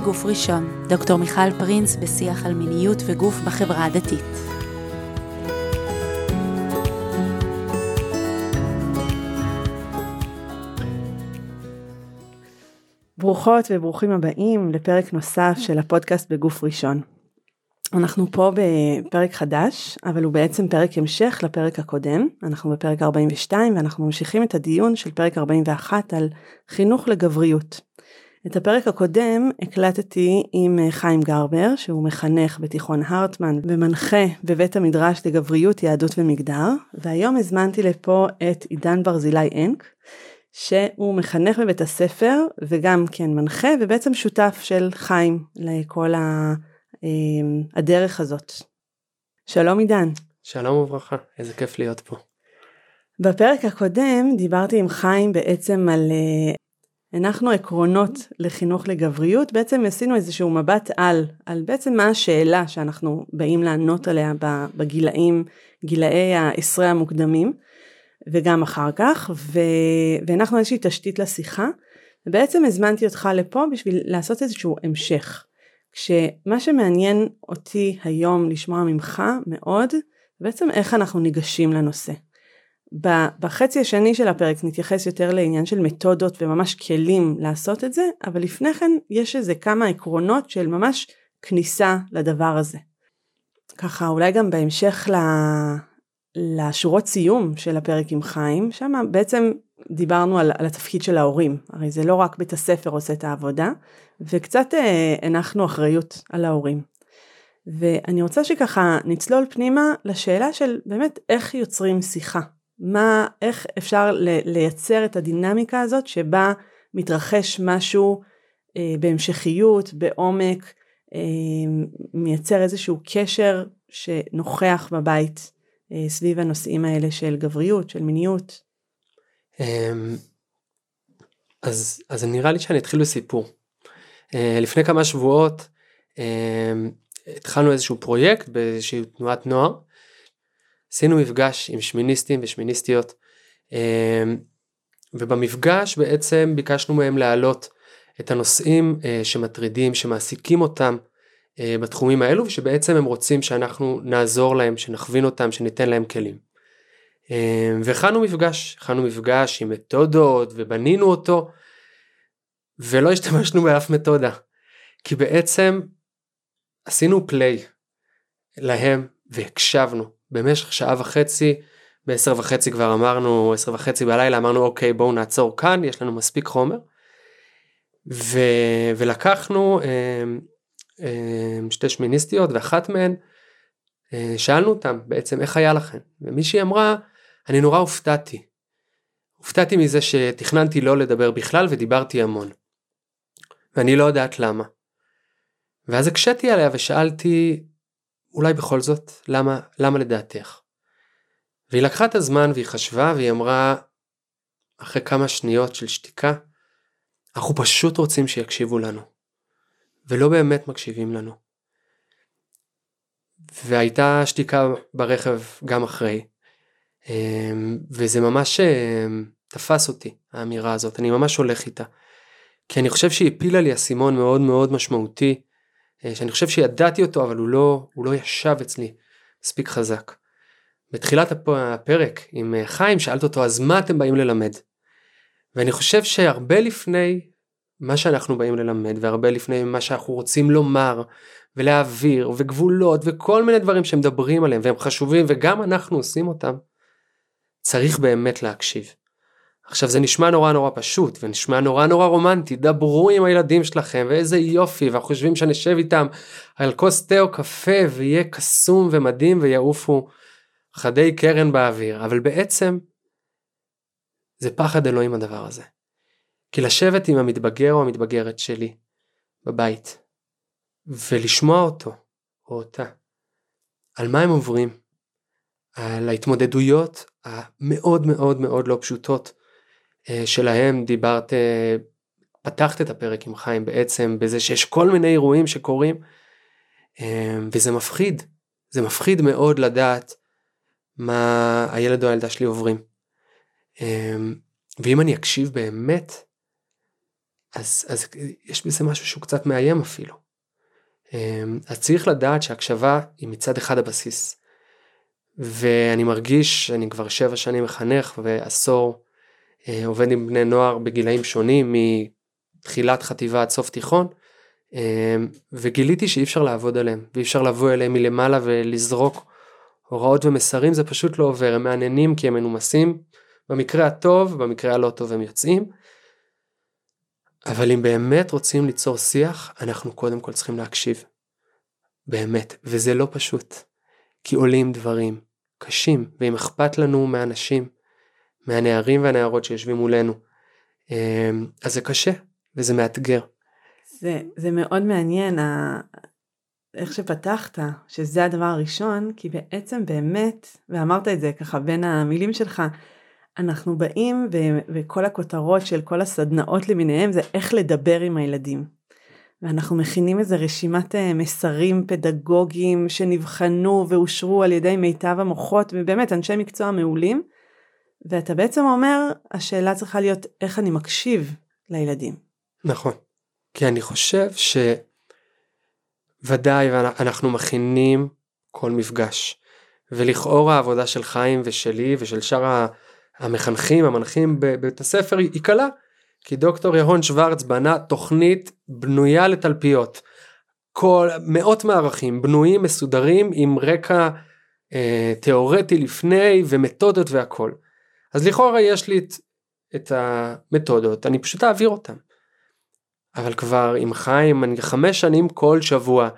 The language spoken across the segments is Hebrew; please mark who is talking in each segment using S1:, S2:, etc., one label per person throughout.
S1: בגוף ראשון, דוקטור מיכל פרינס בשיח על מיניות וגוף בחברה הדתית.
S2: ברוכות וברוכים הבאים לפרק נוסף של הפודקאסט בגוף ראשון. אנחנו פה בפרק חדש, אבל הוא בעצם פרק המשך לפרק הקודם. אנחנו בפרק 42 ואנחנו ממשיכים את הדיון של פרק 41 על חינוך לגבריות. את הפרק הקודם הקלטתי עם חיים גרבר, שהוא מחנך בתיכון הרטמן ומנחה בבית המדרש לגבריות, יהדות ומגדר, והיום הזמנתי לפה את עידן ברזילי אנק, שהוא מחנך בבית הספר וגם כן מנחה ובעצם שותף של חיים לכל ה... אמ, הדרך הזאת. שלום עידן.
S3: שלום וברכה, איזה כיף להיות פה.
S2: בפרק הקודם דיברתי עם חיים בעצם על אה, הנחנו עקרונות לחינוך לגבריות, בעצם עשינו איזשהו מבט על, על בעצם מה השאלה שאנחנו באים לענות עליה בגילאים, גילאי העשרה המוקדמים, וגם אחר כך, ו... והנחנו איזושהי תשתית לשיחה, ובעצם הזמנתי אותך לפה בשביל לעשות איזשהו המשך. כשמה שמעניין אותי היום לשמוע ממך מאוד, בעצם איך אנחנו ניגשים לנושא. בחצי השני של הפרק נתייחס יותר לעניין של מתודות וממש כלים לעשות את זה, אבל לפני כן יש איזה כמה עקרונות של ממש כניסה לדבר הזה. ככה אולי גם בהמשך לשורות סיום של הפרק עם חיים, שם בעצם דיברנו על, על התפקיד של ההורים, הרי זה לא רק בית הספר עושה את העבודה, וקצת אה, הנחנו אחריות על ההורים. ואני רוצה שככה נצלול פנימה לשאלה של באמת איך יוצרים שיחה, מה, איך אפשר לייצר את הדינמיקה הזאת שבה מתרחש משהו אה, בהמשכיות, בעומק, אה, מייצר איזשהו קשר שנוכח בבית אה, סביב הנושאים האלה של גבריות, של מיניות.
S3: אמ, אז, אז נראה לי שאני אתחיל בסיפור. אה, לפני כמה שבועות אמ, התחלנו איזשהו פרויקט באיזושהי תנועת נוער. עשינו מפגש עם שמיניסטים ושמיניסטיות אמ, ובמפגש בעצם ביקשנו מהם להעלות את הנושאים אה, שמטרידים, שמעסיקים אותם אה, בתחומים האלו ושבעצם הם רוצים שאנחנו נעזור להם, שנכווין אותם, שניתן להם כלים. אה, והכנו מפגש, הכנו מפגש עם מתודות ובנינו אותו ולא השתמשנו באף מתודה כי בעצם עשינו פליי להם והקשבנו במשך שעה וחצי בעשר וחצי כבר אמרנו עשר וחצי בלילה אמרנו אוקיי בואו נעצור כאן יש לנו מספיק חומר ו... ולקחנו אה, אה, שתי שמיניסטיות ואחת מהן אה, שאלנו אותם בעצם איך היה לכם ומישהי אמרה אני נורא הופתעתי. הופתעתי מזה שתכננתי לא לדבר בכלל ודיברתי המון. ואני לא יודעת למה. ואז הקשיתי עליה ושאלתי אולי בכל זאת למה למה לדעתך. והיא לקחה את הזמן והיא חשבה והיא אמרה אחרי כמה שניות של שתיקה אנחנו פשוט רוצים שיקשיבו לנו. ולא באמת מקשיבים לנו. והייתה שתיקה ברכב גם אחרי, אמ, וזה ממש אמ, תפס אותי האמירה הזאת, אני ממש הולך איתה. כי אני חושב שהיא הפילה לי אסימון מאוד מאוד משמעותי, שאני חושב שידעתי אותו אבל הוא לא, הוא לא ישב אצלי מספיק חזק. בתחילת הפרק עם אה, חיים שאלת אותו אז מה אתם באים ללמד? ואני חושב שהרבה לפני מה שאנחנו באים ללמד והרבה לפני מה שאנחנו רוצים לומר ולהעביר וגבולות וכל מיני דברים שמדברים עליהם והם חשובים וגם אנחנו עושים אותם צריך באמת להקשיב. עכשיו זה נשמע נורא נורא פשוט ונשמע נורא נורא רומנטי דברו עם הילדים שלכם ואיזה יופי ואנחנו חושבים שנשב איתם על כוס תה או קפה ויהיה קסום ומדהים ויעופו חדי קרן באוויר אבל בעצם זה פחד אלוהים הדבר הזה. כי לשבת עם המתבגר או המתבגרת שלי בבית ולשמוע אותו או אותה על מה הם עוברים, על ההתמודדויות המאוד מאוד מאוד לא פשוטות שלהם דיברת, אה, פתחת את הפרק עם חיים בעצם בזה שיש כל מיני אירועים שקורים אה, וזה מפחיד, זה מפחיד מאוד לדעת מה הילד או הילדה שלי עוברים. ואם אני אקשיב באמת אז, אז יש בזה משהו שהוא קצת מאיים אפילו. אז צריך לדעת שהקשבה היא מצד אחד הבסיס. ואני מרגיש שאני כבר שבע שנים מחנך ועשור אה, עובד עם בני נוער בגילאים שונים מתחילת חטיבה עד סוף תיכון אמ, וגיליתי שאי אפשר לעבוד עליהם ואי אפשר לבוא אליהם מלמעלה ולזרוק הוראות ומסרים זה פשוט לא עובר הם מעניינים כי הם מנומסים במקרה הטוב במקרה הלא טוב הם יוצאים. אבל אם באמת רוצים ליצור שיח אנחנו קודם כל צריכים להקשיב. באמת וזה לא פשוט כי עולים דברים קשים ואם אכפת לנו מאנשים מהנערים והנערות שיושבים מולנו אמ, אז זה קשה וזה מאתגר.
S2: זה, זה מאוד מעניין ה... איך שפתחת, שזה הדבר הראשון, כי בעצם באמת, ואמרת את זה ככה בין המילים שלך, אנחנו באים ו- וכל הכותרות של כל הסדנאות למיניהם זה איך לדבר עם הילדים. ואנחנו מכינים איזה רשימת אה, מסרים פדגוגיים שנבחנו ואושרו על ידי מיטב המוחות ובאמת אנשי מקצוע מעולים. ואתה בעצם אומר השאלה צריכה להיות איך אני מקשיב לילדים.
S3: נכון. כי אני חושב שוודאי אנחנו מכינים כל מפגש. ולכאורה העבודה של חיים ושלי ושל שאר המחנכים המנחים בבית הספר היא קלה. כי דוקטור ירון שוורץ בנה תוכנית בנויה לתלפיות. כל מאות מערכים בנויים מסודרים עם רקע אה, תיאורטי לפני ומתודות והכל. אז לכאורה יש לי את, את המתודות אני פשוט אעביר אותם. אבל כבר עם חיים אני חמש שנים כל שבוע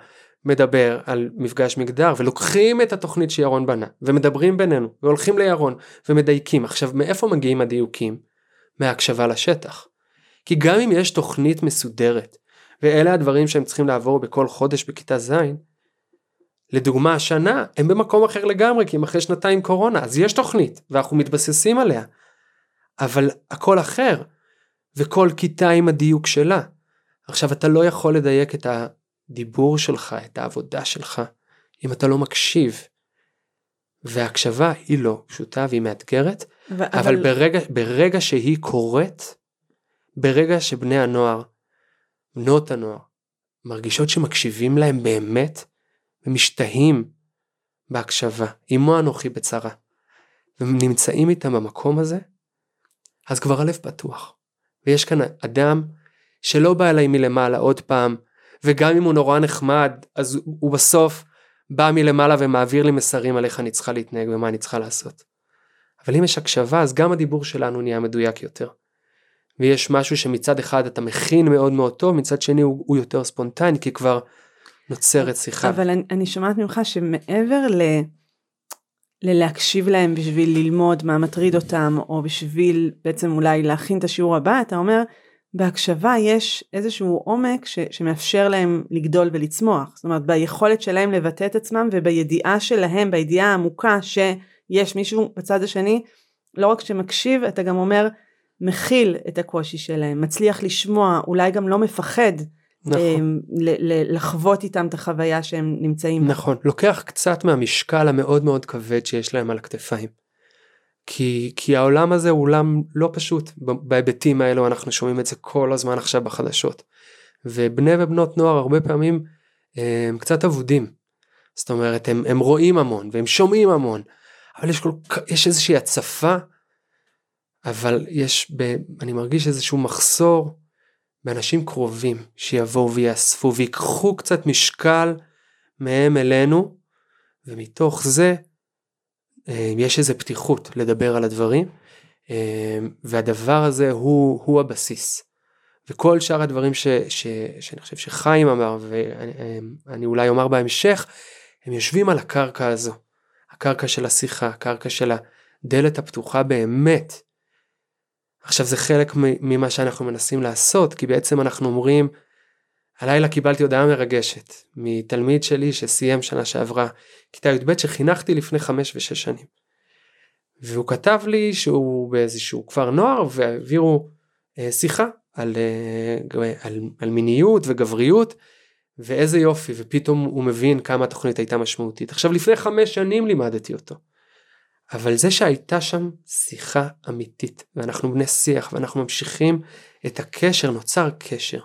S3: מדבר על מפגש מגדר ולוקחים את התוכנית שירון בנה ומדברים בינינו והולכים לירון ומדייקים עכשיו מאיפה מגיעים הדיוקים? מהקשבה לשטח. כי גם אם יש תוכנית מסודרת ואלה הדברים שהם צריכים לעבור בכל חודש בכיתה ז' לדוגמה השנה הם במקום אחר לגמרי כי הם אחרי שנתיים קורונה אז יש תוכנית ואנחנו מתבססים עליה אבל הכל אחר וכל כיתה עם הדיוק שלה עכשיו אתה לא יכול לדייק את הדיבור שלך, את העבודה שלך, אם אתה לא מקשיב. והקשבה היא לא פשוטה והיא מאתגרת, ו- אבל, אבל ברגע, ברגע שהיא קורית, ברגע שבני הנוער, בנות הנוער, מרגישות שמקשיבים להם באמת, ומשתהים בהקשבה, אמו אנוכי בצרה, ונמצאים איתם במקום הזה, אז כבר הלב פתוח. ויש כאן אדם שלא בא אליי מלמעלה עוד פעם, וגם אם הוא נורא נחמד, אז הוא בסוף בא מלמעלה ומעביר לי מסרים על איך אני צריכה להתנהג ומה אני צריכה לעשות. אבל אם יש הקשבה, אז גם הדיבור שלנו נהיה מדויק יותר. ויש משהו שמצד אחד אתה מכין מאוד מאוד טוב, מצד שני הוא, הוא יותר ספונטני, כי כבר נוצרת שיחה.
S2: אבל אני, אני שומעת ממך שמעבר ל... ללהקשיב להם בשביל ללמוד מה מטריד אותם, או בשביל בעצם אולי להכין את השיעור הבא, אתה אומר, בהקשבה יש איזשהו עומק ש, שמאפשר להם לגדול ולצמוח. זאת אומרת, ביכולת שלהם לבטא את עצמם ובידיעה שלהם, בידיעה העמוקה שיש מישהו בצד השני, לא רק שמקשיב, אתה גם אומר, מכיל את הקושי שלהם, מצליח לשמוע, אולי גם לא מפחד. נכון. ל- לחוות איתם את החוויה שהם נמצאים
S3: נכון, לוקח קצת מהמשקל המאוד מאוד כבד שיש להם על הכתפיים. כי, כי העולם הזה הוא עולם לא פשוט בהיבטים האלו אנחנו שומעים את זה כל הזמן עכשיו בחדשות. ובני ובנות נוער הרבה פעמים הם קצת אבודים. זאת אומרת הם, הם רואים המון והם שומעים המון אבל יש, כל, יש איזושהי הצפה אבל יש ב, אני מרגיש איזשהו מחסור באנשים קרובים שיבואו ויאספו ויקחו קצת משקל מהם אלינו ומתוך זה אה, יש איזה פתיחות לדבר על הדברים אה, והדבר הזה הוא, הוא הבסיס. וכל שאר הדברים ש, ש, שאני חושב שחיים אמר ואני אה, אולי אומר בהמשך הם יושבים על הקרקע הזו. הקרקע של השיחה, הקרקע של הדלת הפתוחה באמת. עכשיו זה חלק ממה שאנחנו מנסים לעשות כי בעצם אנחנו אומרים הלילה קיבלתי הודעה מרגשת מתלמיד שלי שסיים שנה שעברה כיתה י"ב שחינכתי לפני חמש ושש שנים. והוא כתב לי שהוא באיזשהו כפר נוער והעבירו אה, שיחה על, אה, על, על מיניות וגבריות ואיזה יופי ופתאום הוא מבין כמה התוכנית הייתה משמעותית. עכשיו לפני חמש שנים לימדתי אותו. אבל זה שהייתה שם שיחה אמיתית ואנחנו בני שיח ואנחנו ממשיכים את הקשר נוצר קשר.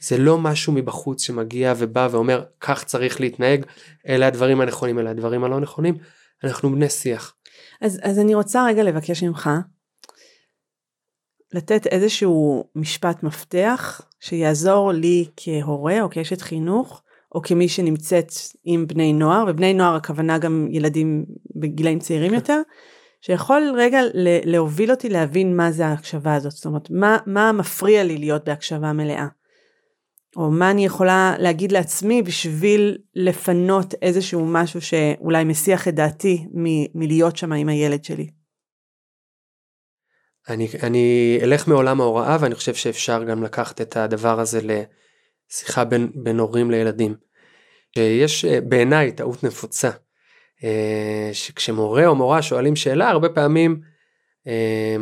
S3: זה לא משהו מבחוץ שמגיע ובא ואומר כך צריך להתנהג אלה הדברים הנכונים אלה הדברים הלא נכונים אנחנו בני שיח.
S2: אז, אז אני רוצה רגע לבקש ממך לתת איזשהו משפט מפתח שיעזור לי כהורה או כאשת חינוך או כמי שנמצאת עם בני נוער, ובני נוער הכוונה גם ילדים בגילאים צעירים יותר, שיכול רגע להוביל אותי להבין מה זה ההקשבה הזאת, זאת אומרת, מה, מה מפריע לי להיות בהקשבה מלאה. או מה אני יכולה להגיד לעצמי בשביל לפנות איזשהו משהו שאולי מסיח את דעתי מ- מלהיות שם עם הילד שלי.
S3: אני, אני אלך מעולם ההוראה ואני חושב שאפשר גם לקחת את הדבר הזה לשיחה בין, בין הורים לילדים. יש אה, בעיניי טעות נפוצה אה, שכשמורה או מורה שואלים שאלה הרבה פעמים אה,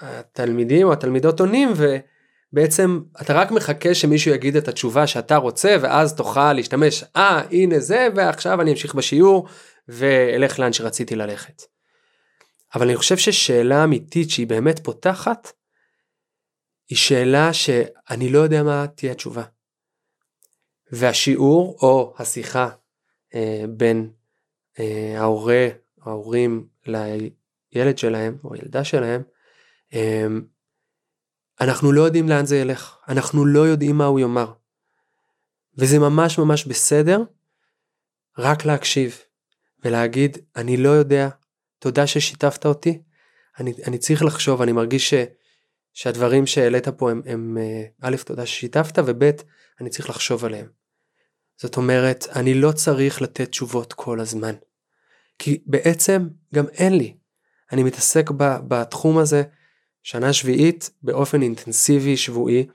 S3: התלמידים או התלמידות עונים ובעצם אתה רק מחכה שמישהו יגיד את התשובה שאתה רוצה ואז תוכל להשתמש אה הנה זה ועכשיו אני אמשיך בשיעור ואלך לאן שרציתי ללכת. אבל אני חושב ששאלה אמיתית שהיא באמת פותחת, היא שאלה שאני לא יודע מה תהיה התשובה. והשיעור או השיחה אה, בין אה, ההורה, ההורים לילד שלהם או ילדה שלהם, אה, אנחנו לא יודעים לאן זה ילך, אנחנו לא יודעים מה הוא יאמר. וזה ממש ממש בסדר רק להקשיב ולהגיד אני לא יודע תודה ששיתפת אותי. אני, אני צריך לחשוב, אני מרגיש ש, שהדברים שהעלית פה הם, הם אה, א', תודה ששיתפת, וב', אני צריך לחשוב עליהם. זאת אומרת, אני לא צריך לתת תשובות כל הזמן. כי בעצם גם אין לי. אני מתעסק ב, בתחום הזה שנה שביעית באופן אינטנסיבי שבועי,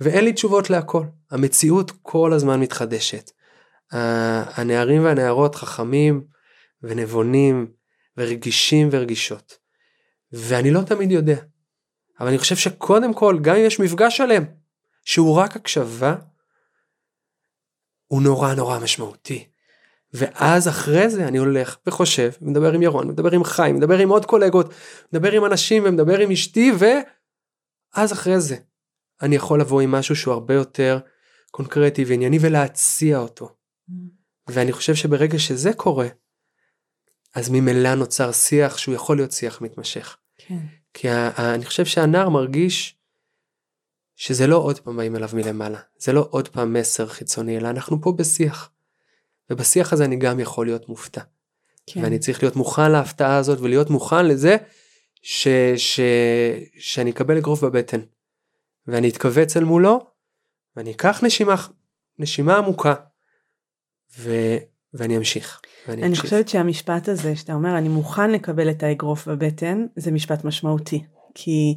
S3: ואין לי תשובות להכל. המציאות כל הזמן מתחדשת. הנערים והנערות חכמים ונבונים ורגישים ורגישות. ואני לא תמיד יודע. אבל אני חושב שקודם כל, גם אם יש מפגש שלם, שהוא רק הקשבה, הוא נורא נורא משמעותי. ואז אחרי זה אני הולך וחושב, מדבר עם ירון, מדבר עם חיים, מדבר עם עוד קולגות, מדבר עם אנשים ומדבר עם אשתי, ואז אחרי זה אני יכול לבוא עם משהו שהוא הרבה יותר קונקרטי וענייני ולהציע אותו. Mm. ואני חושב שברגע שזה קורה, אז ממילא נוצר שיח שהוא יכול להיות שיח מתמשך.
S2: כן.
S3: כי אני חושב שהנער מרגיש שזה לא עוד פעם באים אליו מלמעלה, זה לא עוד פעם מסר חיצוני, אלא אנחנו פה בשיח. ובשיח הזה אני גם יכול להיות מופתע. כן. ואני צריך להיות מוכן להפתעה הזאת ולהיות מוכן לזה ש, ש, שאני אקבל אגרוף בבטן. ואני אתכווץ אל מולו, ואני אקח נשימה, נשימה עמוקה, ו, ואני אמשיך.
S2: אני אמשיך. חושבת שהמשפט הזה שאתה אומר אני מוכן לקבל את האגרוף בבטן זה משפט משמעותי כי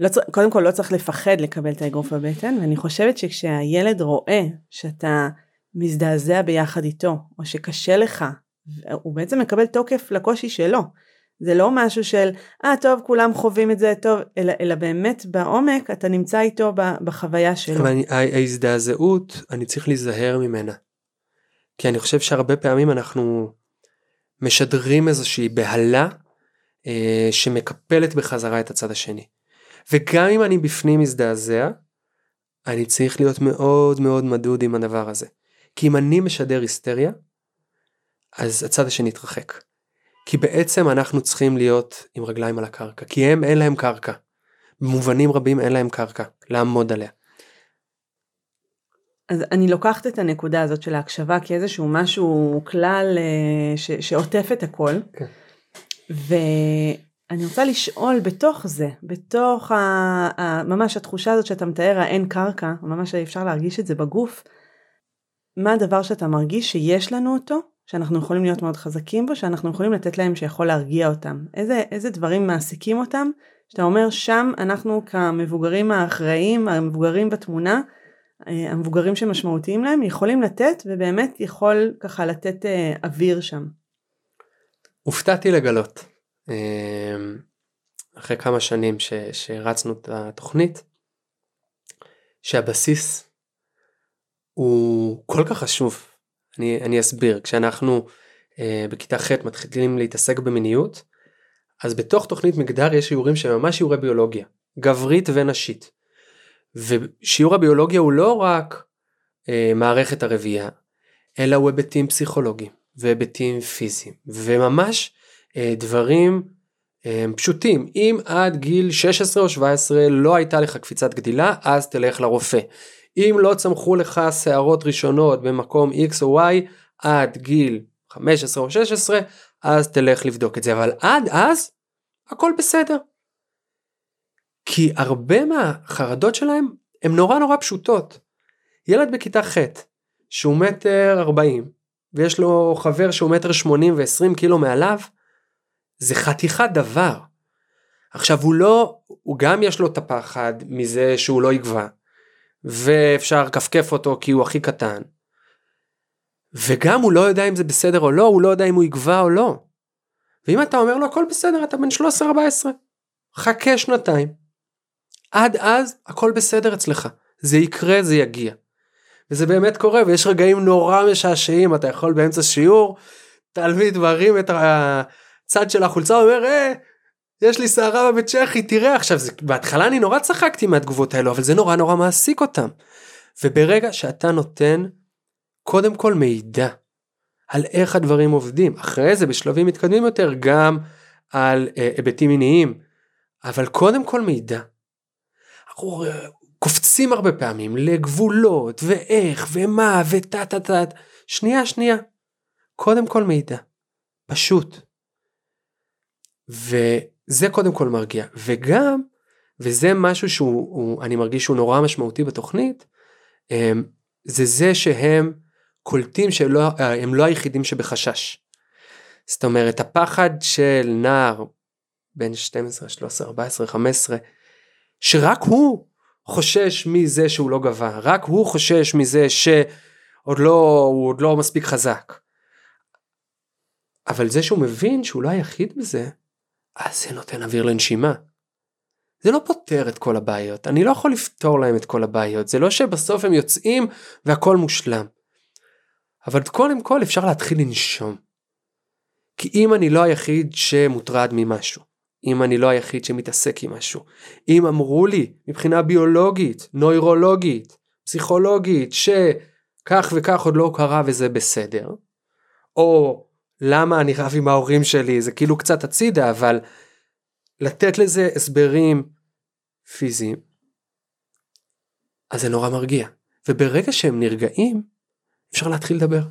S2: לא, קודם כל לא צריך לפחד לקבל את האגרוף בבטן ואני חושבת שכשהילד רואה שאתה מזדעזע ביחד איתו או שקשה לך הוא בעצם מקבל תוקף לקושי שלו. זה לא משהו של אה טוב כולם חווים את זה טוב אלא, אלא באמת בעומק אתה נמצא איתו בחוויה שלו.
S3: אבל ההזדעזעות אני צריך להיזהר ממנה. כי אני חושב שהרבה פעמים אנחנו משדרים איזושהי בהלה אה, שמקפלת בחזרה את הצד השני. וגם אם אני בפנים מזדעזע, אני צריך להיות מאוד מאוד מדוד עם הדבר הזה. כי אם אני משדר היסטריה, אז הצד השני יתרחק. כי בעצם אנחנו צריכים להיות עם רגליים על הקרקע, כי הם אין להם קרקע. במובנים רבים אין להם קרקע לעמוד עליה.
S2: אז אני לוקחת את הנקודה הזאת של ההקשבה כאיזשהו משהו כלל אה, ש, שעוטף את הכל. כן. ואני רוצה לשאול בתוך זה, בתוך ה, ה, ממש התחושה הזאת שאתה מתאר, האין קרקע, ממש אפשר להרגיש את זה בגוף, מה הדבר שאתה מרגיש שיש לנו אותו, שאנחנו יכולים להיות מאוד חזקים בו, שאנחנו יכולים לתת להם שיכול להרגיע אותם. איזה, איזה דברים מעסיקים אותם, שאתה אומר שם אנחנו כמבוגרים האחראים, המבוגרים בתמונה, אה, המבוגרים שמשמעותיים להם יכולים לתת ובאמת יכול ככה לתת אה, אוויר שם.
S3: הופתעתי לגלות אחרי כמה שנים ש, שרצנו את התוכנית שהבסיס הוא כל כך חשוב. אני, אני אסביר. כשאנחנו בכיתה ח' מתחילים להתעסק במיניות אז בתוך תוכנית מגדר יש שיעורים שהם ממש שיעורי ביולוגיה, גברית ונשית. ושיעור הביולוגיה הוא לא רק אה, מערכת הרבייה, אלא הוא היבטים פסיכולוגיים והיבטים פיזיים, וממש אה, דברים אה, פשוטים. אם עד גיל 16 או 17 לא הייתה לך קפיצת גדילה, אז תלך לרופא. אם לא צמחו לך שערות ראשונות במקום X או Y עד גיל 15 או 16, אז תלך לבדוק את זה. אבל עד אז, הכל בסדר. כי הרבה מהחרדות שלהם הן נורא נורא פשוטות. ילד בכיתה ח' שהוא מטר 40 ויש לו חבר שהוא מטר 80 ו-20 קילו מעליו, זה חתיכת דבר. עכשיו הוא לא, הוא גם יש לו את הפחד מזה שהוא לא יגבה, ואפשר לכפכף אותו כי הוא הכי קטן. וגם הוא לא יודע אם זה בסדר או לא, הוא לא יודע אם הוא יגבה או לא. ואם אתה אומר לו הכל בסדר, אתה בן 13-14, חכה שנתיים. עד אז הכל בסדר אצלך, זה יקרה, זה יגיע. וזה באמת קורה, ויש רגעים נורא משעשעים, אתה יכול באמצע שיעור, תלמיד מרים את הצד של החולצה, אומר, אה, יש לי שערה בבית צ'כי, תראה עכשיו, זה, בהתחלה אני נורא צחקתי מהתגובות האלו, אבל זה נורא נורא מעסיק אותם. וברגע שאתה נותן קודם כל מידע על איך הדברים עובדים, אחרי זה בשלבים מתקדמים יותר גם על אה, היבטים מיניים, אבל קודם כל מידע. אנחנו אה, קופצים הרבה פעמים לגבולות ואיך ומה וטה טה טה. שנייה שנייה. קודם כל מידע. פשוט. וזה קודם כל מרגיע. וגם, וזה משהו שהוא, הוא, אני מרגיש שהוא נורא משמעותי בתוכנית, אמ, זה זה שהם קולטים שהם לא, לא היחידים שבחשש. זאת אומרת, הפחד של נער בן 12, 13, 14, 15, שרק הוא חושש מזה שהוא לא גבה, רק הוא חושש מזה שעוד לא, הוא עוד לא מספיק חזק. אבל זה שהוא מבין שהוא לא היחיד בזה, אז זה נותן אוויר לנשימה. זה לא פותר את כל הבעיות, אני לא יכול לפתור להם את כל הבעיות, זה לא שבסוף הם יוצאים והכל מושלם. אבל קודם כל אפשר להתחיל לנשום. כי אם אני לא היחיד שמוטרד ממשהו, אם אני לא היחיד שמתעסק עם משהו. אם אמרו לי מבחינה ביולוגית, נוירולוגית, פסיכולוגית, שכך וכך עוד לא קרה וזה בסדר, או למה אני רב עם ההורים שלי, זה כאילו קצת הצידה, אבל לתת לזה הסברים פיזיים, אז זה נורא מרגיע. וברגע שהם נרגעים, אפשר להתחיל לדבר.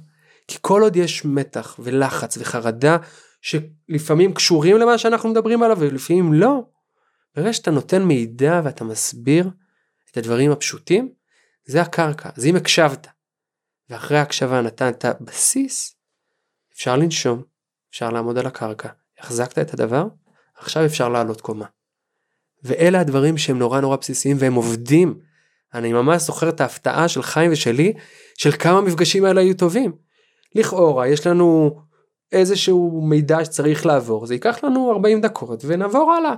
S3: כי כל עוד יש מתח ולחץ וחרדה שלפעמים קשורים למה שאנחנו מדברים עליו ולפעמים לא. ברגע שאתה נותן מידע ואתה מסביר את הדברים הפשוטים, זה הקרקע. אז אם הקשבת, ואחרי ההקשבה נתנת בסיס, אפשר לנשום, אפשר לעמוד על הקרקע, החזקת את הדבר, עכשיו אפשר לעלות קומה. ואלה הדברים שהם נורא נורא בסיסיים והם עובדים. אני ממש זוכר את ההפתעה של חיים ושלי, של כמה מפגשים האלה היו טובים. לכאורה יש לנו איזשהו מידע שצריך לעבור זה ייקח לנו 40 דקות ונעבור הלאה.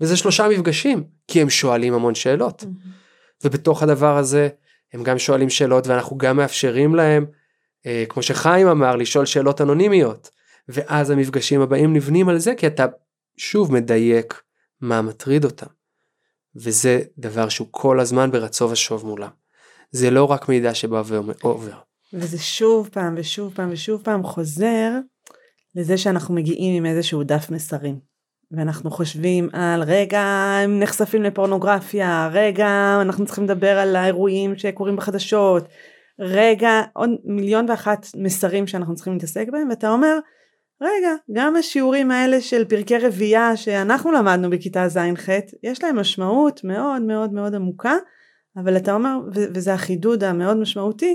S3: וזה שלושה מפגשים כי הם שואלים המון שאלות. Mm-hmm. ובתוך הדבר הזה הם גם שואלים שאלות ואנחנו גם מאפשרים להם אה, כמו שחיים אמר לשאול שאלות אנונימיות ואז המפגשים הבאים נבנים על זה כי אתה שוב מדייק מה מטריד אותם. וזה דבר שהוא כל הזמן ברצו ושוב מולם. זה לא רק מידע שבא ועובר.
S2: וזה שוב פעם ושוב פעם ושוב פעם חוזר לזה שאנחנו מגיעים עם איזשהו דף מסרים. ואנחנו חושבים על רגע הם נחשפים לפורנוגרפיה, רגע אנחנו צריכים לדבר על האירועים שקורים בחדשות, רגע עוד מיליון ואחת מסרים שאנחנו צריכים להתעסק בהם ואתה אומר רגע גם השיעורים האלה של פרקי רבייה שאנחנו למדנו בכיתה ז'-ח' יש להם משמעות מאוד מאוד מאוד עמוקה אבל אתה אומר וזה החידוד המאוד משמעותי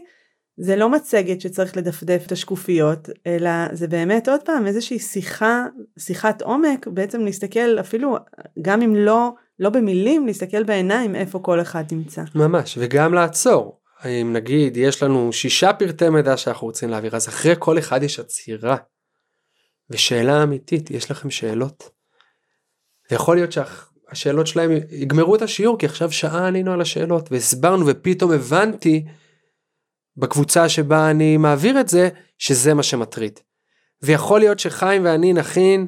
S2: זה לא מצגת שצריך לדפדף את השקופיות, אלא זה באמת עוד פעם איזושהי שיחה, שיחת עומק, בעצם להסתכל אפילו, גם אם לא, לא במילים, להסתכל בעיניים איפה כל אחד נמצא.
S3: ממש, וגם לעצור. אם נגיד יש לנו שישה פרטי מידע שאנחנו רוצים להעביר, אז אחרי כל אחד יש עצירה. ושאלה אמיתית, יש לכם שאלות? ויכול להיות שהשאלות שלהם יגמרו את השיעור, כי עכשיו שעה ענינו על השאלות, והסברנו ופתאום הבנתי בקבוצה שבה אני מעביר את זה, שזה מה שמטריד. ויכול להיות שחיים ואני נכין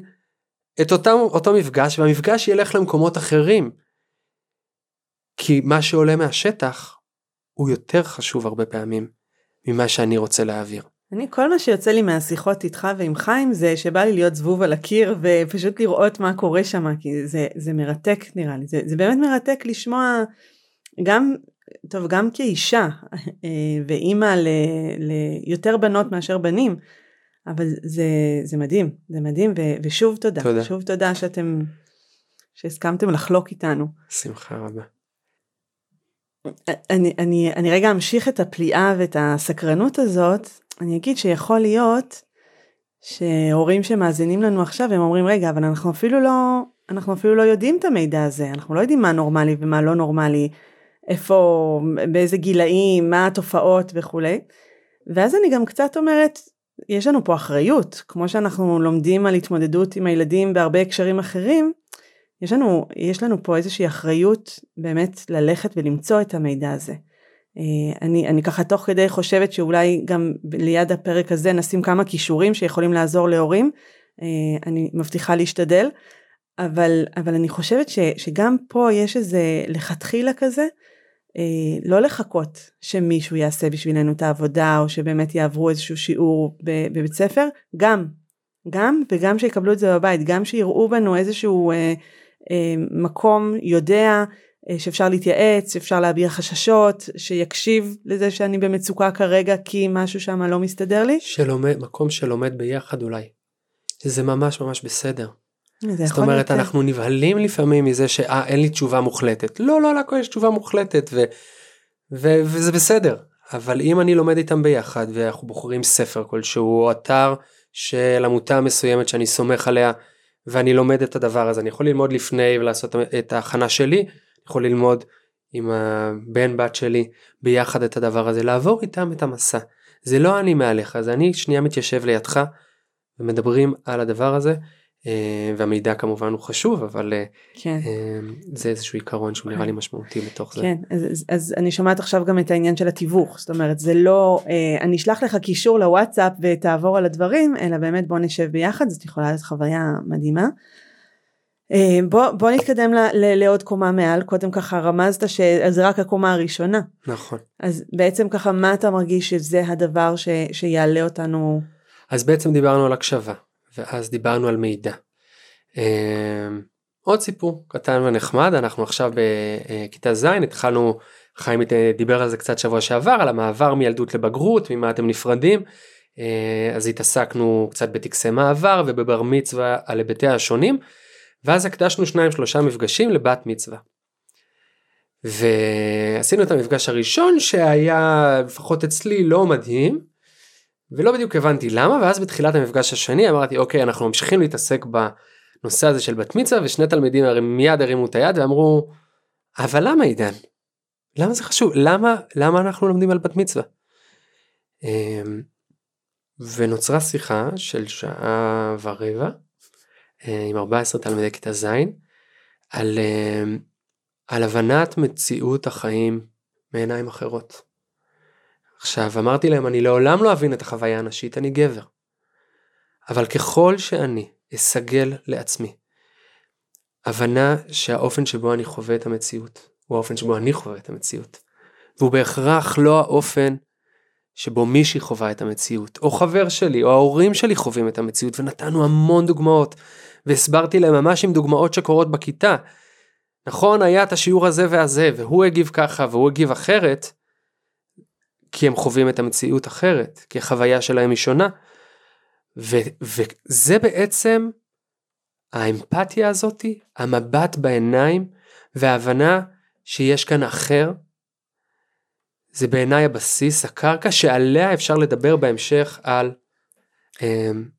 S3: את אותם, אותו מפגש והמפגש ילך למקומות אחרים. כי מה שעולה מהשטח הוא יותר חשוב הרבה פעמים ממה שאני רוצה להעביר.
S2: אני כל מה שיוצא לי מהשיחות איתך ועם חיים זה שבא לי להיות זבוב על הקיר ופשוט לראות מה קורה שם כי זה, זה מרתק נראה לי זה, זה באמת מרתק לשמוע גם טוב גם כאישה אה, ואימא ליותר בנות מאשר בנים אבל זה, זה מדהים זה מדהים ו, ושוב תודה, תודה שוב תודה שאתם שהסכמתם לחלוק איתנו.
S3: שמחה רבה.
S2: אני, אני, אני רגע אמשיך את הפליאה ואת הסקרנות הזאת. אני אגיד שיכול להיות שהורים שמאזינים לנו עכשיו הם אומרים רגע אבל אנחנו אפילו לא אנחנו אפילו לא יודעים את המידע הזה. אנחנו לא יודעים מה נורמלי ומה לא נורמלי איפה באיזה גילאים מה התופעות וכולי. ואז אני גם קצת אומרת יש לנו פה אחריות. כמו שאנחנו לומדים על התמודדות עם הילדים בהרבה הקשרים אחרים יש לנו יש לנו פה איזושהי אחריות באמת ללכת ולמצוא את המידע הזה. אה, אני, אני ככה תוך כדי חושבת שאולי גם ליד הפרק הזה נשים כמה כישורים שיכולים לעזור להורים, אה, אני מבטיחה להשתדל, אבל, אבל אני חושבת ש, שגם פה יש איזה לכתחילה כזה, אה, לא לחכות שמישהו יעשה בשבילנו את העבודה או שבאמת יעברו איזשהו שיעור בבית ספר, גם, גם וגם שיקבלו את זה בבית, גם שיראו בנו איזשהו מקום יודע אה, שאפשר להתייעץ, שאפשר להביע חששות, שיקשיב לזה שאני במצוקה כרגע כי משהו שם לא מסתדר לי.
S3: שלומד, מקום שלומד ביחד אולי. זה ממש ממש בסדר. זאת אומרת להיות... אנחנו נבהלים לפעמים מזה שאין אה, לי תשובה מוחלטת. לא, לא לכל יש תשובה מוחלטת ו, ו, וזה בסדר. אבל אם אני לומד איתם ביחד ואנחנו בוחרים ספר כלשהו או אתר של עמותה מסוימת שאני סומך עליה ואני לומד את הדבר הזה אני יכול ללמוד לפני ולעשות את ההכנה שלי יכול ללמוד עם הבן בת שלי ביחד את הדבר הזה, לעבור איתם את המסע. זה לא אני מעליך, זה אני שנייה מתיישב לידך ומדברים על הדבר הזה. אה, והמידע כמובן הוא חשוב אבל אה, כן. אה, זה איזשהו עיקרון שהוא נראה לי משמעותי בתוך זה.
S2: כן אז, אז אני שומעת עכשיו גם את העניין של התיווך זאת אומרת זה לא אני אשלח לך קישור לוואטסאפ ותעבור על הדברים אלא באמת בוא נשב ביחד זאת יכולה להיות חוויה מדהימה. בוא, בוא נתקדם ל, ל, לעוד קומה מעל, קודם ככה רמזת שזה רק הקומה הראשונה.
S3: נכון.
S2: אז בעצם ככה מה אתה מרגיש שזה הדבר ש, שיעלה אותנו?
S3: אז בעצם דיברנו על הקשבה, ואז דיברנו על מידע. אה, עוד סיפור קטן ונחמד, אנחנו עכשיו בכיתה ז', התחלנו, חיים דיבר על זה קצת שבוע שעבר, על המעבר מילדות לבגרות, ממה אתם נפרדים. אה, אז התעסקנו קצת בטקסי מעבר ובבר מצווה על היבטיה השונים. ואז הקדשנו שניים שלושה מפגשים לבת מצווה. ועשינו את המפגש הראשון שהיה לפחות אצלי לא מדהים ולא בדיוק הבנתי למה ואז בתחילת המפגש השני אמרתי אוקיי אנחנו ממשיכים להתעסק בנושא הזה של בת מצווה ושני תלמידים מיד הרימו את היד ואמרו אבל למה עידן? למה זה חשוב? למה למה אנחנו לומדים על בת מצווה? אמ, ונוצרה שיחה של שעה ורבע אה, עם 14 תלמידי כיתה ז', על, אה, על הבנת מציאות החיים מעיניים אחרות. עכשיו אמרתי להם אני לעולם לא אבין את החוויה הנשית אני גבר. אבל ככל שאני אסגל לעצמי הבנה שהאופן שבו אני חווה את המציאות הוא האופן שבו אני חווה את המציאות והוא בהכרח לא האופן שבו מישהי חווה את המציאות או חבר שלי או ההורים שלי חווים את המציאות ונתנו המון דוגמאות והסברתי להם ממש עם דוגמאות שקורות בכיתה. נכון היה את השיעור הזה והזה והוא הגיב ככה והוא הגיב אחרת כי הם חווים את המציאות אחרת כי החוויה שלהם היא שונה. ו- וזה בעצם האמפתיה הזאתי המבט בעיניים וההבנה שיש כאן אחר זה בעיניי הבסיס הקרקע שעליה אפשר לדבר בהמשך על, אמ,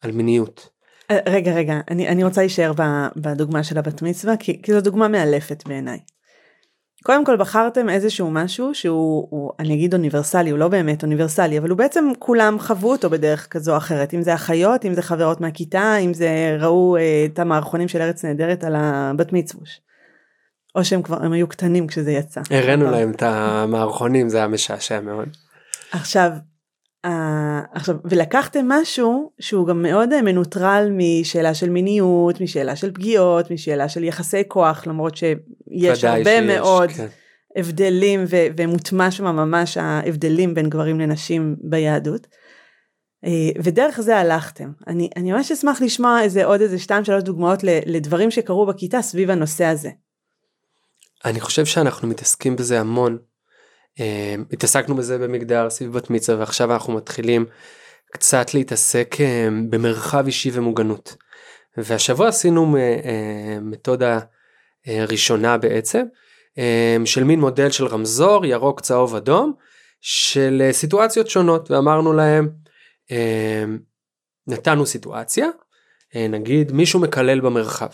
S3: על מיניות.
S2: רגע רגע אני, אני רוצה להישאר בדוגמה של הבת מצווה כי, כי זו דוגמה מאלפת בעיניי. קודם כל בחרתם איזשהו משהו שהוא הוא, אני אגיד אוניברסלי הוא לא באמת אוניברסלי אבל הוא בעצם כולם חוו אותו בדרך כזו או אחרת אם זה אחיות אם זה חברות מהכיתה אם זה ראו אה, את המערכונים של ארץ נהדרת על הבת מצווש. או שהם כבר הם היו קטנים כשזה יצא.
S3: הראינו להם את המערכונים זה היה משעשע מאוד.
S2: עכשיו עכשיו, ולקחתם משהו שהוא גם מאוד אה, מנוטרל משאלה של מיניות, משאלה של פגיעות, משאלה של יחסי כוח, למרות שיש הרבה שיש, מאוד כן. הבדלים ו- ומוטמע שם ממש ההבדלים בין גברים לנשים ביהדות. אה, ודרך זה הלכתם. אני, אני ממש אשמח לשמוע איזה עוד איזה שתיים שלוש דוגמאות לדברים שקרו בכיתה סביב הנושא הזה.
S3: אני חושב שאנחנו מתעסקים בזה המון. אה, התעסקנו בזה במגדר סביב בת מצווה ועכשיו אנחנו מתחילים קצת להתעסק אה, במרחב אישי ומוגנות. והשבוע עשינו מתודה ראשונה בעצם של מין מודל של רמזור ירוק צהוב אדום של סיטואציות שונות ואמרנו להם אמ, נתנו סיטואציה, אה, נגיד מישהו מקלל במרחב.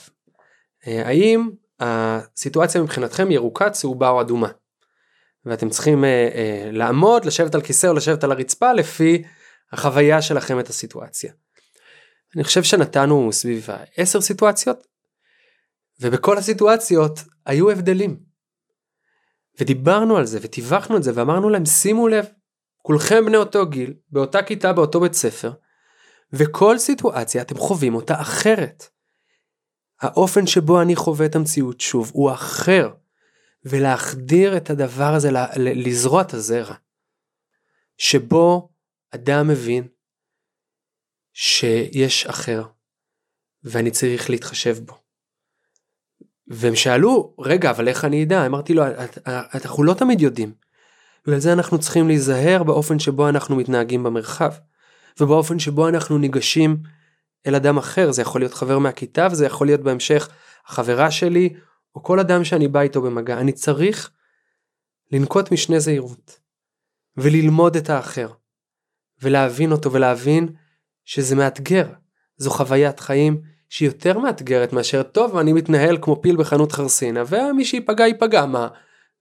S3: אה, האם הסיטואציה מבחינתכם ירוקה, צהובה או אדומה? ואתם צריכים אה, לעמוד, לשבת על כיסא או לשבת על הרצפה לפי החוויה שלכם את הסיטואציה. אני חושב שנתנו סביב עשר סיטואציות, ובכל הסיטואציות היו הבדלים. ודיברנו על זה וטיווחנו את זה ואמרנו להם שימו לב, כולכם בני אותו גיל, באותה כיתה, באותו בית ספר, וכל סיטואציה אתם חווים אותה אחרת. האופן שבו אני חווה את המציאות שוב הוא אחר, ולהחדיר את הדבר הזה, לזרוע את הזרע, שבו אדם מבין שיש אחר, ואני צריך להתחשב בו. והם שאלו, רגע, אבל איך אני אדע? אמרתי לו, אנחנו לא תמיד יודעים. בגלל זה אנחנו צריכים להיזהר באופן שבו אנחנו מתנהגים במרחב, ובאופן שבו אנחנו ניגשים אל אדם אחר, זה יכול להיות חבר מהכיתה וזה יכול להיות בהמשך החברה שלי, או כל אדם שאני בא איתו במגע. אני צריך לנקוט משנה זהירות, וללמוד את האחר, ולהבין אותו ולהבין שזה מאתגר, זו חוויית חיים שהיא יותר מאתגרת מאשר טוב אני מתנהל כמו פיל בחנות חרסינה ומי שייפגע ייפגע מה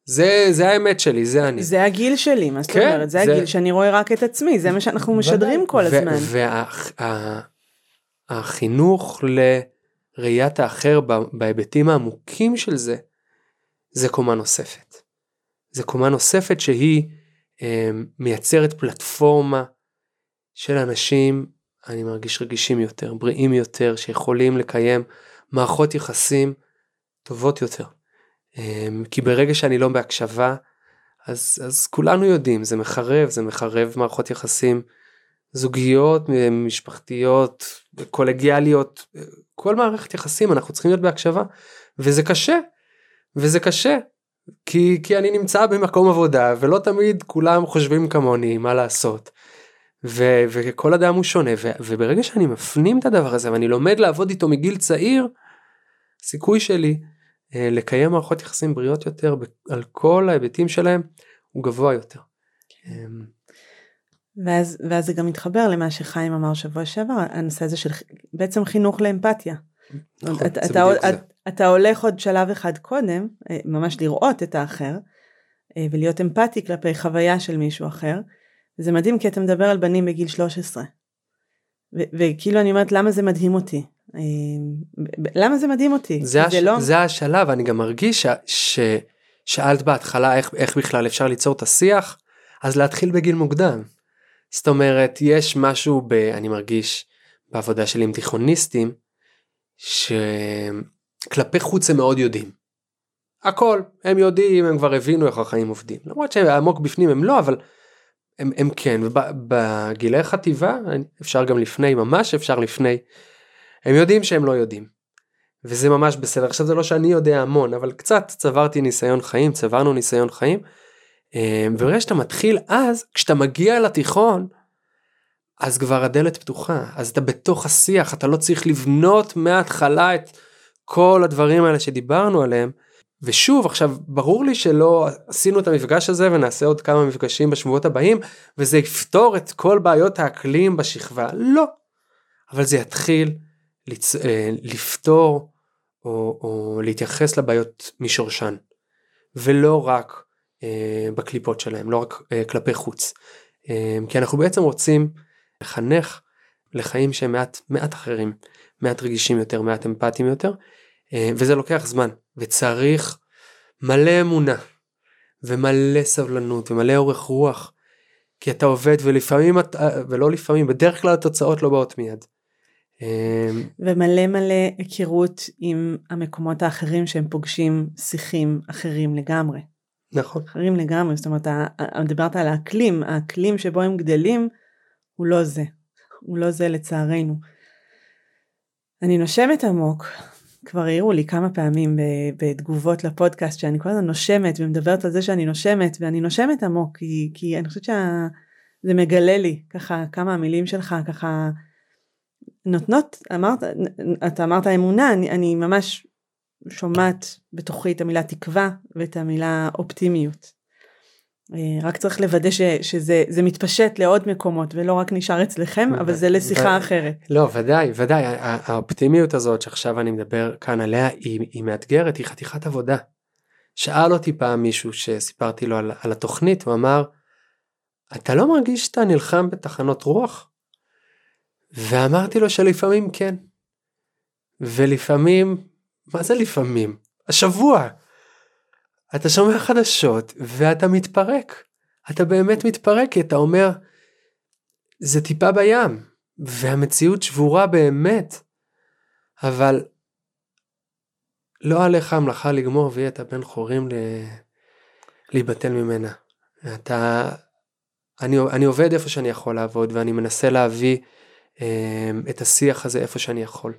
S3: זה, זה האמת שלי, זה אני.
S2: זה הגיל שלי, מה זאת כן, אומרת? זה, זה הגיל שאני רואה רק את עצמי, זה מה שאנחנו משדרים כל הזמן.
S3: והחינוך לראיית האחר בהיבטים העמוקים של זה, זה קומה נוספת. זה קומה נוספת שהיא אה, מייצרת פלטפורמה של אנשים, אני מרגיש רגישים יותר, בריאים יותר, שיכולים לקיים מערכות יחסים טובות יותר. אמ, כי ברגע שאני לא בהקשבה, אז, אז כולנו יודעים, זה מחרב, זה מחרב מערכות יחסים זוגיות, משפחתיות, קולגיאליות, כל מערכת יחסים אנחנו צריכים להיות בהקשבה, וזה קשה, וזה קשה, כי, כי אני נמצא במקום עבודה ולא תמיד כולם חושבים כמוני מה לעשות. ו, וכל אדם הוא שונה ו, וברגע שאני מפנים את הדבר הזה ואני לומד לעבוד איתו מגיל צעיר, סיכוי שלי אה, לקיים מערכות יחסים בריאות יותר על כל ההיבטים שלהם הוא גבוה יותר. כן.
S2: ואז, ואז זה גם מתחבר למה שחיים אמר שבוע שעבר, הנושא הזה של בעצם חינוך לאמפתיה. נכון, אתה, אתה, אתה, אתה הולך עוד שלב אחד קודם, אה, ממש לראות את האחר, אה, ולהיות אמפתי כלפי חוויה של מישהו אחר. זה מדהים כי אתה מדבר על בנים בגיל 13. וכאילו אני אומרת למה זה מדהים אותי אה, למה זה מדהים אותי?
S3: זה, הש... זה, לא... זה השלב, אני גם מרגיש ששאלת בהתחלה איך, איך בכלל אפשר ליצור את השיח, אז להתחיל בגיל מוקדם. זאת אומרת, יש משהו, ב, אני מרגיש, בעבודה שלי עם תיכוניסטים, שכלפי חוץ הם מאוד יודעים. הכל, הם יודעים, הם כבר הבינו איך החיים עובדים. למרות שעמוק בפנים הם לא, אבל הם, הם כן, ובגילי חטיבה, אפשר גם לפני, ממש אפשר לפני, הם יודעים שהם לא יודעים. וזה ממש בסדר. עכשיו זה לא שאני יודע המון, אבל קצת צברתי ניסיון חיים, צברנו ניסיון חיים. אמ, וברגע שאתה מתחיל אז, כשאתה מגיע לתיכון, אז כבר הדלת פתוחה, אז אתה בתוך השיח, אתה לא צריך לבנות מההתחלה את כל הדברים האלה שדיברנו עליהם. ושוב, עכשיו, ברור לי שלא עשינו את המפגש הזה ונעשה עוד כמה מפגשים בשבועות הבאים, וזה יפתור את כל בעיות האקלים בשכבה. לא. אבל זה יתחיל לצ... אה, לפתור או, או להתייחס לבעיות משורשן ולא רק בקליפות שלהם לא רק אה, כלפי חוץ אה, כי אנחנו בעצם רוצים לחנך לחיים שהם מעט מעט אחרים מעט רגישים יותר מעט אמפתיים יותר אה, וזה לוקח זמן וצריך מלא אמונה ומלא סבלנות ומלא אורך רוח כי אתה עובד ולפעמים ולא לפעמים בדרך כלל התוצאות לא באות מיד.
S2: ומלא מלא היכרות עם המקומות האחרים שהם פוגשים שיחים אחרים לגמרי.
S3: נכון.
S2: אחרים לגמרי, זאת אומרת, דיברת על האקלים, האקלים שבו הם גדלים הוא לא זה, הוא לא זה לצערנו. אני נושמת עמוק, כבר העירו לי כמה פעמים בתגובות לפודקאסט שאני כל הזמן נושמת ומדברת על זה שאני נושמת ואני נושמת עמוק כי, כי אני חושבת שזה מגלה לי ככה כמה המילים שלך ככה נותנות, אמרת, אתה אמרת אמונה, אני, אני ממש שומעת בתוכי את המילה תקווה ואת המילה אופטימיות. אה, רק צריך לוודא ש, שזה זה מתפשט לעוד מקומות ולא רק נשאר אצלכם, אבל זה לשיחה
S3: ו-
S2: אחרת.
S3: לא ודאי ודאי האופטימיות הזאת שעכשיו אני מדבר כאן עליה היא, היא מאתגרת היא חתיכת עבודה. שאל אותי פעם מישהו שסיפרתי לו על, על התוכנית הוא אמר אתה לא מרגיש שאתה נלחם בתחנות רוח? ואמרתי לו שלפעמים כן. ולפעמים מה זה לפעמים? השבוע. אתה שומע חדשות ואתה מתפרק. אתה באמת מתפרק כי אתה אומר זה טיפה בים והמציאות שבורה באמת. אבל לא עליך המלאכה לגמור ויהיה את הבן חורים ל... להיבטל ממנה. אתה... אני, אני עובד איפה שאני יכול לעבוד ואני מנסה להביא אה, את השיח הזה איפה שאני יכול.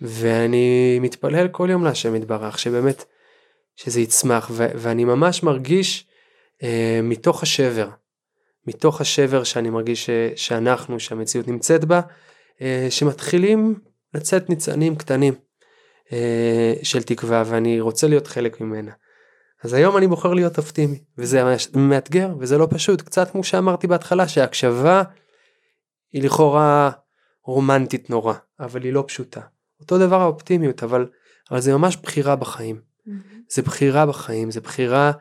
S3: ואני מתפלל כל יום להשם יתברך שבאמת שזה יצמח ו- ואני ממש מרגיש אה, מתוך השבר מתוך השבר שאני מרגיש ש- שאנחנו שהמציאות נמצאת בה אה, שמתחילים לצאת ניצנים קטנים אה, של תקווה ואני רוצה להיות חלק ממנה. אז היום אני בוחר להיות אופטימי וזה מאתגר וזה לא פשוט קצת כמו שאמרתי בהתחלה שהקשבה היא לכאורה רומנטית נורא אבל היא לא פשוטה. אותו דבר האופטימיות אבל אבל זה ממש בחירה בחיים. זה בחירה בחיים זה בחירה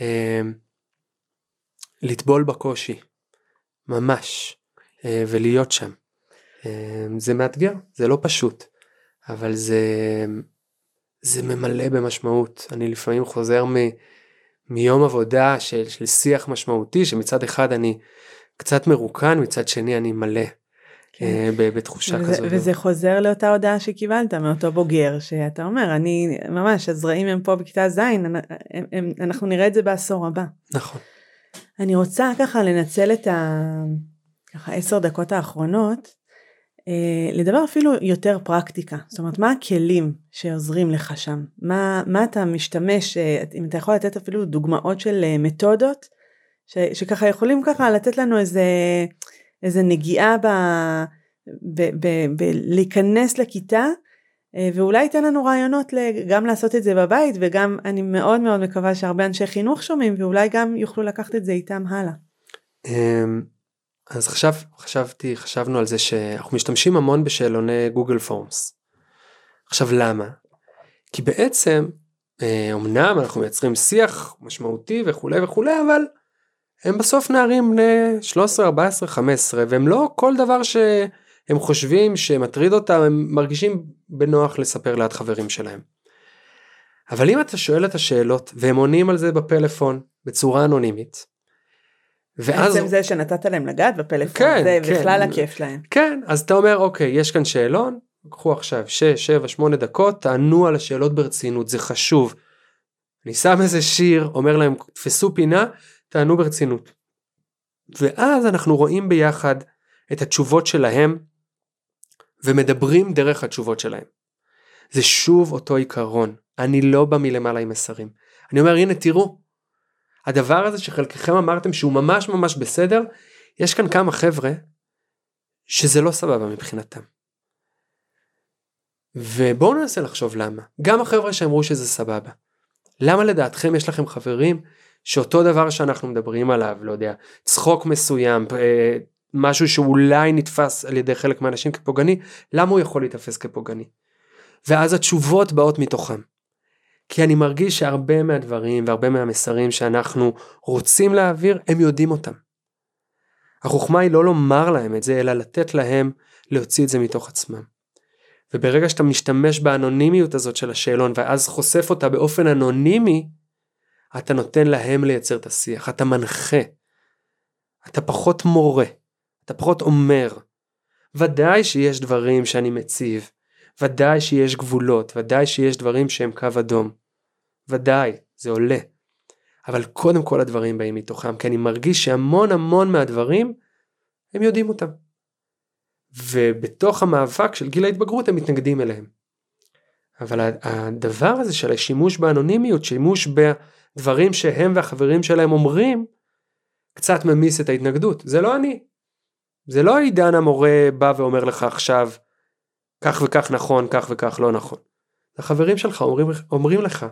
S3: אה, לטבול בקושי. ממש. אה, ולהיות שם. אה, זה מאתגר זה לא פשוט אבל זה זה ממלא במשמעות. אני לפעמים חוזר מ, מיום עבודה של, של שיח משמעותי שמצד אחד אני קצת מרוקן מצד שני אני מלא
S2: כן.
S3: אה, בתחושה
S2: וזה,
S3: כזאת.
S2: וזה חוזר לאותה הודעה שקיבלת מאותו בוגר שאתה אומר אני ממש הזרעים הם פה בכיתה ז' אנחנו נראה את זה בעשור הבא.
S3: נכון.
S2: אני רוצה ככה לנצל את ה... ככה עשר דקות האחרונות אה, לדבר אפילו יותר פרקטיקה זאת אומרת מה הכלים שעוזרים לך שם מה, מה אתה משתמש אה, אם אתה יכול לתת אפילו דוגמאות של מתודות ש, שככה יכולים ככה לתת לנו איזה איזה נגיעה ב, ב, ב, ב, להיכנס לכיתה אה, ואולי ייתן לנו רעיונות גם לעשות את זה בבית וגם אני מאוד מאוד מקווה שהרבה אנשי חינוך שומעים ואולי גם יוכלו לקחת את זה איתם הלאה.
S3: אמ, אז עכשיו חשבתי חשבנו על זה שאנחנו משתמשים המון בשאלוני גוגל פורמס. עכשיו למה? כי בעצם אה, אמנם אנחנו מייצרים שיח משמעותי וכולי וכולי אבל הם בסוף נערים בני 13 14 15 והם לא כל דבר שהם חושבים שמטריד אותם הם מרגישים בנוח לספר ליד חברים שלהם. אבל אם אתה שואל את השאלות והם עונים על זה בפלאפון בצורה אנונימית. ואז
S2: בעצם זה שנתת להם לגעת בפלאפון
S3: כן,
S2: זה
S3: כן.
S2: בכלל הכיף שלהם.
S3: כן אז אתה אומר אוקיי יש כאן שאלון קחו עכשיו 6 7 8 דקות תענו על השאלות ברצינות זה חשוב. אני שם איזה שיר אומר להם תפסו פינה תענו ברצינות. ואז אנחנו רואים ביחד את התשובות שלהם ומדברים דרך התשובות שלהם. זה שוב אותו עיקרון אני לא בא מלמעלה עם מסרים. אני אומר הנה תראו הדבר הזה שחלקכם אמרתם שהוא ממש ממש בסדר יש כאן כמה חבר'ה שזה לא סבבה מבחינתם. ובואו ננסה לחשוב למה. גם החבר'ה שאמרו שזה סבבה. למה לדעתכם יש לכם חברים שאותו דבר שאנחנו מדברים עליו, לא יודע, צחוק מסוים, אה, משהו שאולי נתפס על ידי חלק מהאנשים כפוגעני, למה הוא יכול להיתפס כפוגעני? ואז התשובות באות מתוכם. כי אני מרגיש שהרבה מהדברים והרבה מהמסרים שאנחנו רוצים להעביר, הם יודעים אותם. החוכמה היא לא לומר להם את זה, אלא לתת להם להוציא את זה מתוך עצמם. וברגע שאתה משתמש באנונימיות הזאת של השאלון ואז חושף אותה באופן אנונימי, אתה נותן להם לייצר את השיח, אתה מנחה. אתה פחות מורה, אתה פחות אומר. ודאי שיש דברים שאני מציב, ודאי שיש גבולות, ודאי שיש דברים שהם קו אדום. ודאי, זה עולה. אבל קודם כל הדברים באים מתוכם, כי אני מרגיש שהמון המון מהדברים, הם יודעים אותם. ובתוך המאבק של גיל ההתבגרות הם מתנגדים אליהם. אבל הדבר הזה של השימוש באנונימיות, שימוש בדברים שהם והחברים שלהם אומרים, קצת ממיס את ההתנגדות. זה לא אני. זה לא עידן המורה בא ואומר לך עכשיו, כך וכך נכון, כך וכך לא נכון. החברים שלך אומרים, אומרים לך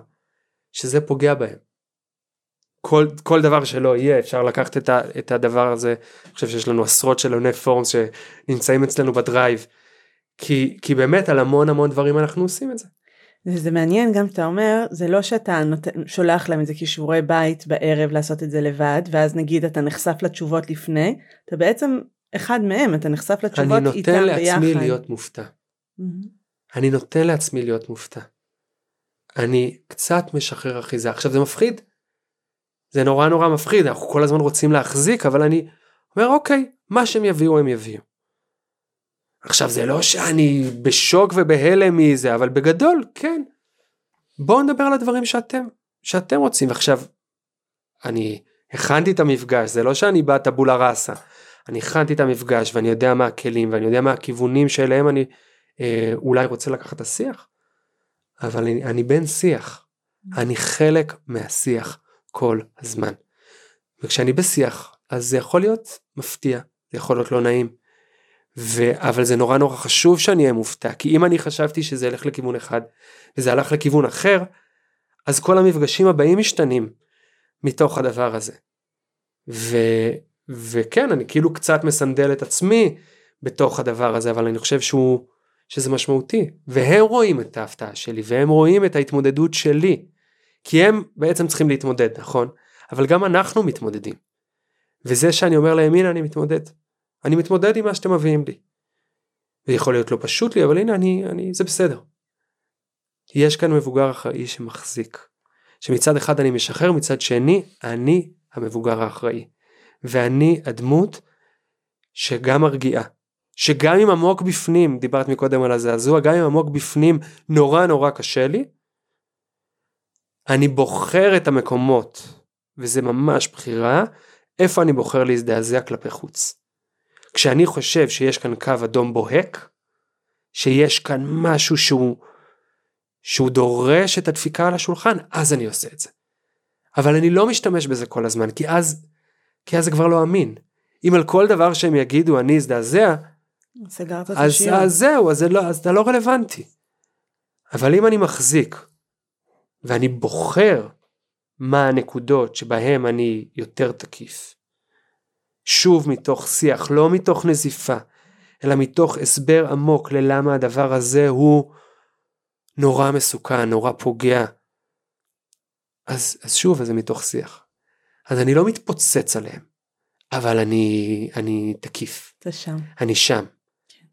S3: שזה פוגע בהם. כל, כל דבר שלא יהיה אפשר לקחת את, ה, את הדבר הזה, אני חושב שיש לנו עשרות שאלוני פורמס שנמצאים אצלנו בדרייב, כי, כי באמת על המון המון דברים אנחנו עושים את זה.
S2: זה מעניין גם אתה אומר זה לא שאתה נותן, שולח להם את זה כשיעורי בית בערב לעשות את זה לבד ואז נגיד אתה נחשף לתשובות לפני אתה בעצם אחד מהם אתה נחשף לתשובות איתם ביחד.
S3: אני נותן לעצמי ביחד. להיות מופתע. Mm-hmm. אני נותן לעצמי להיות מופתע. אני קצת משחרר אחיזה עכשיו זה מפחיד. זה נורא נורא מפחיד אנחנו כל הזמן רוצים להחזיק אבל אני אומר אוקיי מה שהם יביאו הם יביאו. עכשיו זה לא שאני בשוק ובהלם מזה, אבל בגדול, כן. בואו נדבר על הדברים שאתם, שאתם רוצים. עכשיו, אני הכנתי את המפגש, זה לא שאני בא טבולה ראסה. אני הכנתי את המפגש ואני יודע מה הכלים ואני יודע מה הכיוונים שאליהם אני אה, אולי רוצה לקחת את השיח, אבל אני, אני בן שיח. אני חלק מהשיח כל הזמן. וכשאני בשיח, אז זה יכול להיות מפתיע, זה יכול להיות לא נעים. ו... אבל זה נורא נורא חשוב שאני אהיה מופתע כי אם אני חשבתי שזה ילך לכיוון אחד וזה הלך לכיוון אחר אז כל המפגשים הבאים משתנים מתוך הדבר הזה. ו... וכן אני כאילו קצת מסנדל את עצמי בתוך הדבר הזה אבל אני חושב שהוא שזה משמעותי והם רואים את ההפתעה שלי והם רואים את ההתמודדות שלי כי הם בעצם צריכים להתמודד נכון אבל גם אנחנו מתמודדים. וזה שאני אומר להם הנה אני מתמודד אני מתמודד עם מה שאתם מביאים לי. זה יכול להיות לא פשוט לי אבל הנה אני, אני זה בסדר. יש כאן מבוגר אחראי שמחזיק. שמצד אחד אני משחרר מצד שני אני המבוגר האחראי. ואני הדמות שגם מרגיעה. שגם אם עמוק בפנים, דיברת מקודם על הזעזוע, גם אם עמוק בפנים נורא נורא קשה לי, אני בוחר את המקומות, וזה ממש בחירה, איפה אני בוחר להזדעזע כלפי חוץ. כשאני חושב שיש כאן קו אדום בוהק, שיש כאן משהו שהוא, שהוא דורש את הדפיקה על השולחן, אז אני עושה את זה. אבל אני לא משתמש בזה כל הזמן, כי אז, כי אז זה כבר לא אמין. אם על כל דבר שהם יגידו אני אזדעזע,
S2: סגרת את
S3: אז, אז זהו, אז, לא, אז אתה לא רלוונטי. אבל אם אני מחזיק, ואני בוחר מה הנקודות שבהם אני יותר תקיף, שוב מתוך שיח, לא מתוך נזיפה, אלא מתוך הסבר עמוק ללמה הדבר הזה הוא נורא מסוכן, נורא פוגע. אז, אז שוב, אז זה מתוך שיח. אז אני לא מתפוצץ עליהם, אבל אני, אני תקיף.
S2: אתה שם.
S3: אני שם.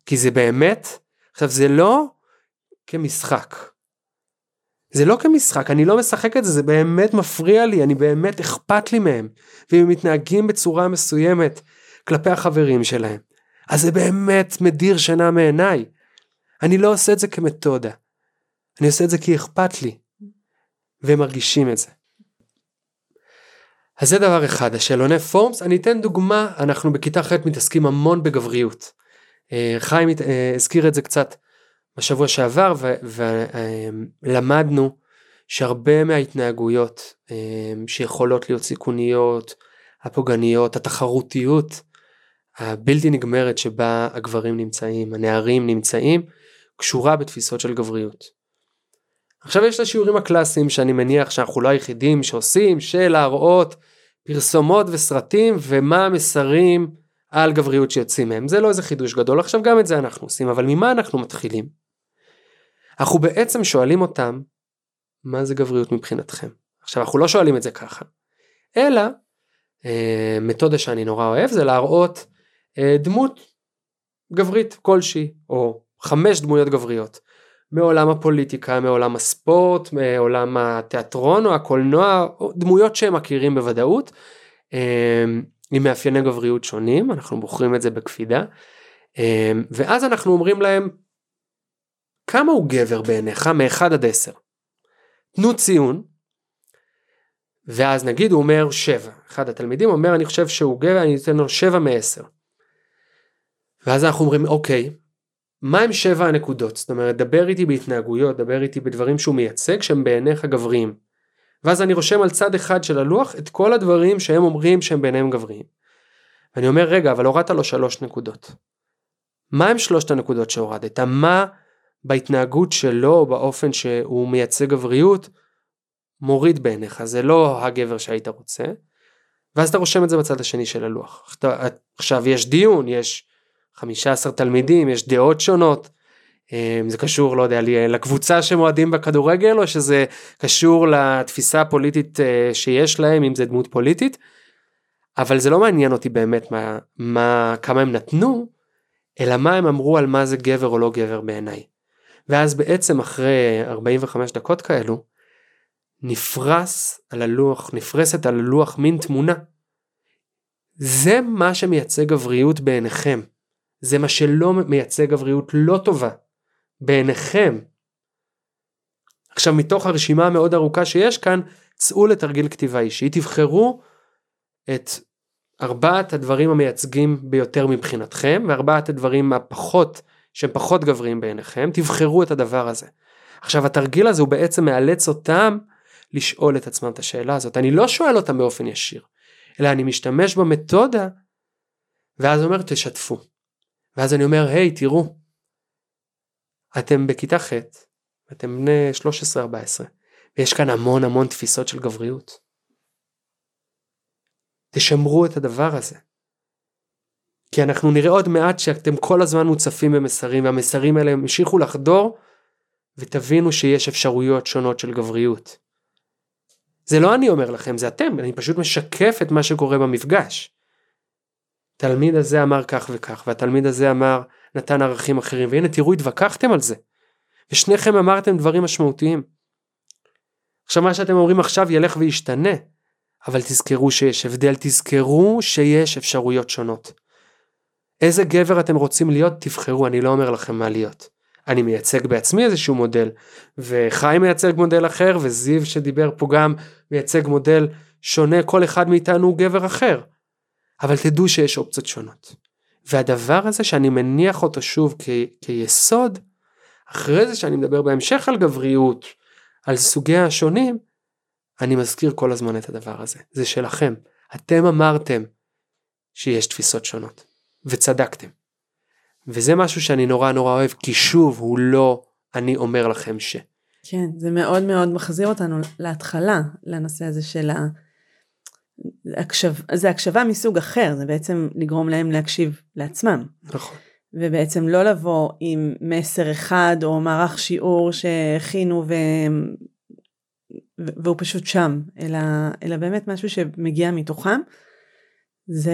S3: כי זה באמת, עכשיו זה לא כמשחק. זה לא כמשחק, אני לא משחק את זה, זה באמת מפריע לי, אני באמת אכפת לי מהם. ואם הם מתנהגים בצורה מסוימת כלפי החברים שלהם, אז זה באמת מדיר שינה מעיניי. אני לא עושה את זה כמתודה. אני עושה את זה כי אכפת לי. והם מרגישים את זה. אז זה דבר אחד, השאלוני פורמס, אני אתן דוגמה, אנחנו בכיתה ח' מתעסקים המון בגבריות. אה, חיים אה, הזכיר את זה קצת בשבוע שעבר ולמדנו שהרבה מההתנהגויות שיכולות להיות סיכוניות, הפוגעניות, התחרותיות הבלתי נגמרת שבה הגברים נמצאים, הנערים נמצאים, קשורה בתפיסות של גבריות. עכשיו יש את השיעורים הקלאסיים שאני מניח שאנחנו לא היחידים שעושים של להראות פרסומות וסרטים ומה המסרים על גבריות שיוצאים מהם זה לא איזה חידוש גדול עכשיו גם את זה אנחנו עושים אבל ממה אנחנו מתחילים אנחנו בעצם שואלים אותם, מה זה גבריות מבחינתכם? עכשיו אנחנו לא שואלים את זה ככה, אלא אה, מתודה שאני נורא אוהב זה להראות אה, דמות גברית כלשהי, או חמש דמויות גבריות, מעולם הפוליטיקה, מעולם הספורט, מעולם התיאטרון או הקולנוע, או דמויות שהם מכירים בוודאות, אה, עם מאפייני גבריות שונים, אנחנו בוחרים את זה בקפידה, אה, ואז אנחנו אומרים להם, כמה הוא גבר בעיניך מ-1 עד 10? תנו ציון, ואז נגיד הוא אומר 7, אחד התלמידים אומר אני חושב שהוא גבר, אני אתן לו 7 מ-10. ואז אנחנו אומרים אוקיי, מה הם 7 הנקודות? זאת אומרת דבר איתי בהתנהגויות, דבר איתי בדברים שהוא מייצג שהם בעיניך גבריים. ואז אני רושם על צד אחד של הלוח את כל הדברים שהם אומרים שהם בעיניהם גבריים. ואני אומר רגע אבל הורדת לו שלוש נקודות. מה הם שלושת הנקודות שהורדת? מה בהתנהגות שלו באופן שהוא מייצג גבריות מוריד בעיניך זה לא הגבר שהיית רוצה. ואז אתה רושם את זה בצד השני של הלוח. עכשיו יש דיון יש 15 תלמידים יש דעות שונות. אמ, זה קשור לא יודע לקבוצה שמועדים בכדורגל או שזה קשור לתפיסה הפוליטית אה, שיש להם אם זה דמות פוליטית. אבל זה לא מעניין אותי באמת מה, מה כמה הם נתנו אלא מה הם אמרו על מה זה גבר או לא גבר בעיניי. ואז בעצם אחרי 45 דקות כאלו נפרס על הלוח נפרסת על הלוח מין תמונה. זה מה שמייצג גבריות בעיניכם. זה מה שלא מייצג גבריות לא טובה. בעיניכם. עכשיו מתוך הרשימה המאוד ארוכה שיש כאן, צאו לתרגיל כתיבה אישי, תבחרו את ארבעת הדברים המייצגים ביותר מבחינתכם, וארבעת הדברים הפחות, שהם פחות גבריים בעיניכם, תבחרו את הדבר הזה. עכשיו התרגיל הזה הוא בעצם מאלץ אותם לשאול את עצמם את השאלה הזאת. אני לא שואל אותם באופן ישיר, אלא אני משתמש במתודה, ואז אומר תשתפו. ואז אני אומר, היי, תראו, אתם בכיתה ח', אתם בני 13-14, ויש כאן המון המון תפיסות של גבריות. תשמרו את הדבר הזה. כי אנחנו נראה עוד מעט שאתם כל הזמן מוצפים במסרים, והמסרים האלה ימשיכו לחדור, ותבינו שיש אפשרויות שונות של גבריות. זה לא אני אומר לכם, זה אתם, אני פשוט משקף את מה שקורה במפגש. תלמיד הזה אמר כך וכך, והתלמיד הזה אמר, נתן ערכים אחרים, והנה תראו התווכחתם על זה. ושניכם אמרתם דברים משמעותיים. עכשיו מה שאתם אומרים עכשיו ילך וישתנה, אבל תזכרו שיש הבדל, תזכרו שיש אפשרויות שונות. איזה גבר אתם רוצים להיות, תבחרו, אני לא אומר לכם מה להיות. אני מייצג בעצמי איזשהו מודל, וחיים מייצג מודל אחר, וזיו שדיבר פה גם מייצג מודל שונה, כל אחד מאיתנו הוא גבר אחר. אבל תדעו שיש אופציות שונות. והדבר הזה שאני מניח אותו שוב כ- כיסוד, אחרי זה שאני מדבר בהמשך על גבריות, על סוגיה השונים, אני מזכיר כל הזמן את הדבר הזה. זה שלכם. אתם אמרתם שיש תפיסות שונות, וצדקתם. וזה משהו שאני נורא נורא אוהב, כי שוב, הוא לא אני אומר לכם ש.
S2: כן, זה מאוד מאוד מחזיר אותנו להתחלה, לנושא הזה של ה... הקשב, זה הקשבה מסוג אחר, זה בעצם לגרום להם להקשיב לעצמם.
S3: נכון.
S2: ובעצם לא לבוא עם מסר אחד או מערך שיעור שהכינו ו... והוא פשוט שם, אלא, אלא באמת משהו שמגיע מתוכם. זה...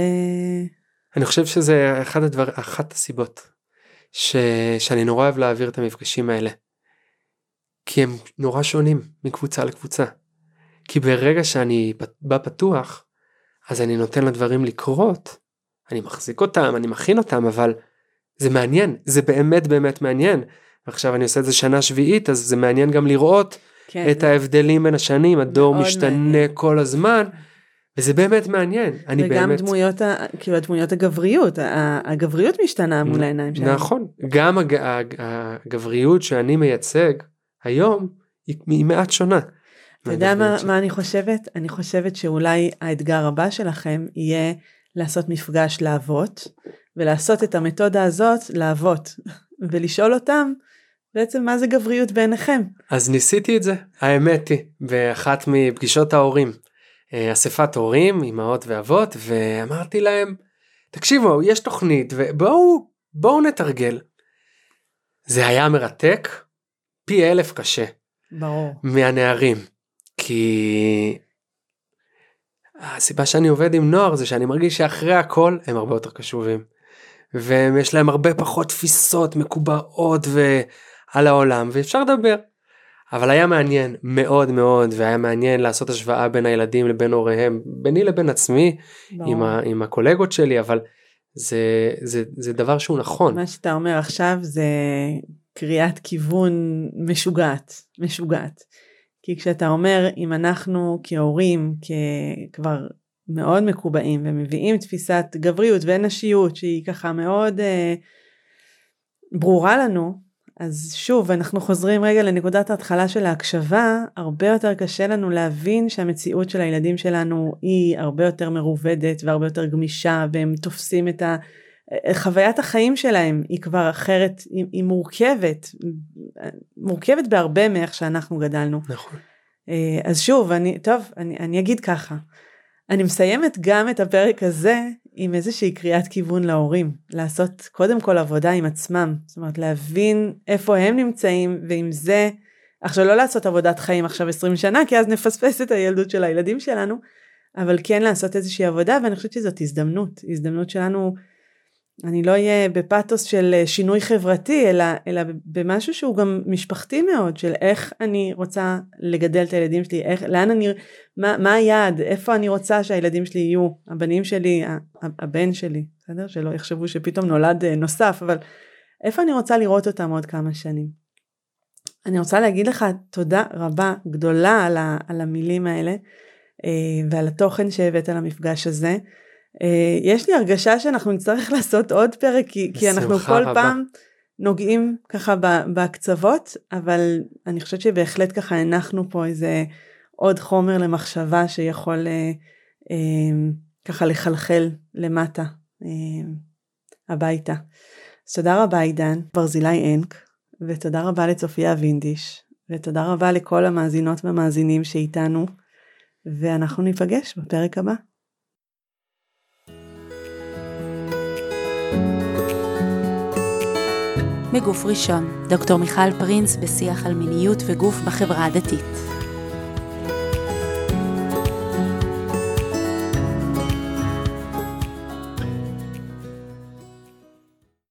S3: אני חושב שזה אחד הדבר, אחת הסיבות ש... שאני נורא אוהב להעביר את המפגשים האלה. כי הם נורא שונים מקבוצה לקבוצה. כי ברגע שאני בא פתוח, אז אני נותן לדברים לקרות, אני מחזיק אותם, אני מכין אותם, אבל זה מעניין, זה באמת באמת מעניין. ועכשיו אני עושה את זה שנה שביעית, אז זה מעניין גם לראות כן, את. ההבדלים בין השנים, הדור משתנה מעניין. כל הזמן. וזה באמת מעניין, אני
S2: וגם
S3: באמת...
S2: וגם דמויות, ה... כאילו הדמויות הגבריות, הגבריות משתנה מול העיניים שלנו.
S3: נכון, גם הג... הגבריות שאני מייצג היום היא מעט שונה.
S2: אתה יודע מה, מה אני חושבת? אני חושבת שאולי האתגר הבא שלכם יהיה לעשות מפגש לאבות, ולעשות את המתודה הזאת לאבות, ולשאול אותם בעצם מה זה גבריות בעיניכם.
S3: אז ניסיתי את זה, האמת היא, באחת מפגישות ההורים. אה, אספת הורים, אמהות ואבות, ואמרתי להם, תקשיבו, יש תוכנית, ובואו בואו נתרגל. זה היה מרתק, פי אלף קשה.
S2: ברור.
S3: מהנערים. כי הסיבה שאני עובד עם נוער זה שאני מרגיש שאחרי הכל הם הרבה יותר קשובים. ויש להם הרבה פחות תפיסות מקובעות ועל העולם ואפשר לדבר. אבל היה מעניין מאוד מאוד והיה מעניין לעשות השוואה בין הילדים לבין הוריהם ביני לבין עצמי עם, ה, עם הקולגות שלי אבל זה, זה, זה דבר שהוא נכון.
S2: מה שאתה אומר עכשיו זה קריאת כיוון משוגעת, משוגעת. כי כשאתה אומר אם אנחנו כהורים כבר מאוד מקובעים ומביאים תפיסת גבריות ונשיות שהיא ככה מאוד אה, ברורה לנו אז שוב אנחנו חוזרים רגע לנקודת ההתחלה של ההקשבה הרבה יותר קשה לנו להבין שהמציאות של הילדים שלנו היא הרבה יותר מרובדת והרבה יותר גמישה והם תופסים את ה... חוויית החיים שלהם היא כבר אחרת היא, היא מורכבת מורכבת בהרבה מאיך שאנחנו גדלנו.
S3: נכון.
S2: אה, אז שוב אני טוב אני, אני אגיד ככה אני מסיימת גם את הפרק הזה עם איזושהי קריאת כיוון להורים, לעשות קודם כל עבודה עם עצמם, זאת אומרת להבין איפה הם נמצאים ועם זה, עכשיו לא לעשות עבודת חיים עכשיו 20 שנה כי אז נפספס את הילדות של הילדים שלנו, אבל כן לעשות איזושהי עבודה ואני חושבת שזאת הזדמנות, הזדמנות שלנו אני לא אהיה בפתוס של אה, שינוי חברתי, אלא, אלא במשהו שהוא גם משפחתי מאוד, של איך אני רוצה לגדל את הילדים שלי, איך, לאן אני, מה, מה היעד, איפה אני רוצה שהילדים שלי יהיו, הבנים שלי, הבן שלי, בסדר? שלא יחשבו שפתאום נולד אה, נוסף, אבל איפה אני רוצה לראות אותם עוד כמה שנים. אני רוצה להגיד לך תודה רבה גדולה על, ה, על המילים האלה אה, ועל התוכן שהבאת למפגש הזה. אה, יש לי הרגשה שאנחנו נצטרך לעשות עוד פרק כי, כי אנחנו כל רבה. פעם נוגעים ככה בקצוות אבל אני חושבת שבהחלט ככה הנחנו פה איזה עוד חומר למחשבה שיכול אה, אה, ככה לחלחל למטה אה, הביתה. אז תודה רבה עידן ברזילי אנק ותודה רבה לצופיה וינדיש ותודה רבה לכל המאזינות והמאזינים שאיתנו ואנחנו ניפגש בפרק הבא.
S1: מגוף ראשון, דוקטור מיכל פרינס בשיח על מיניות וגוף בחברה הדתית.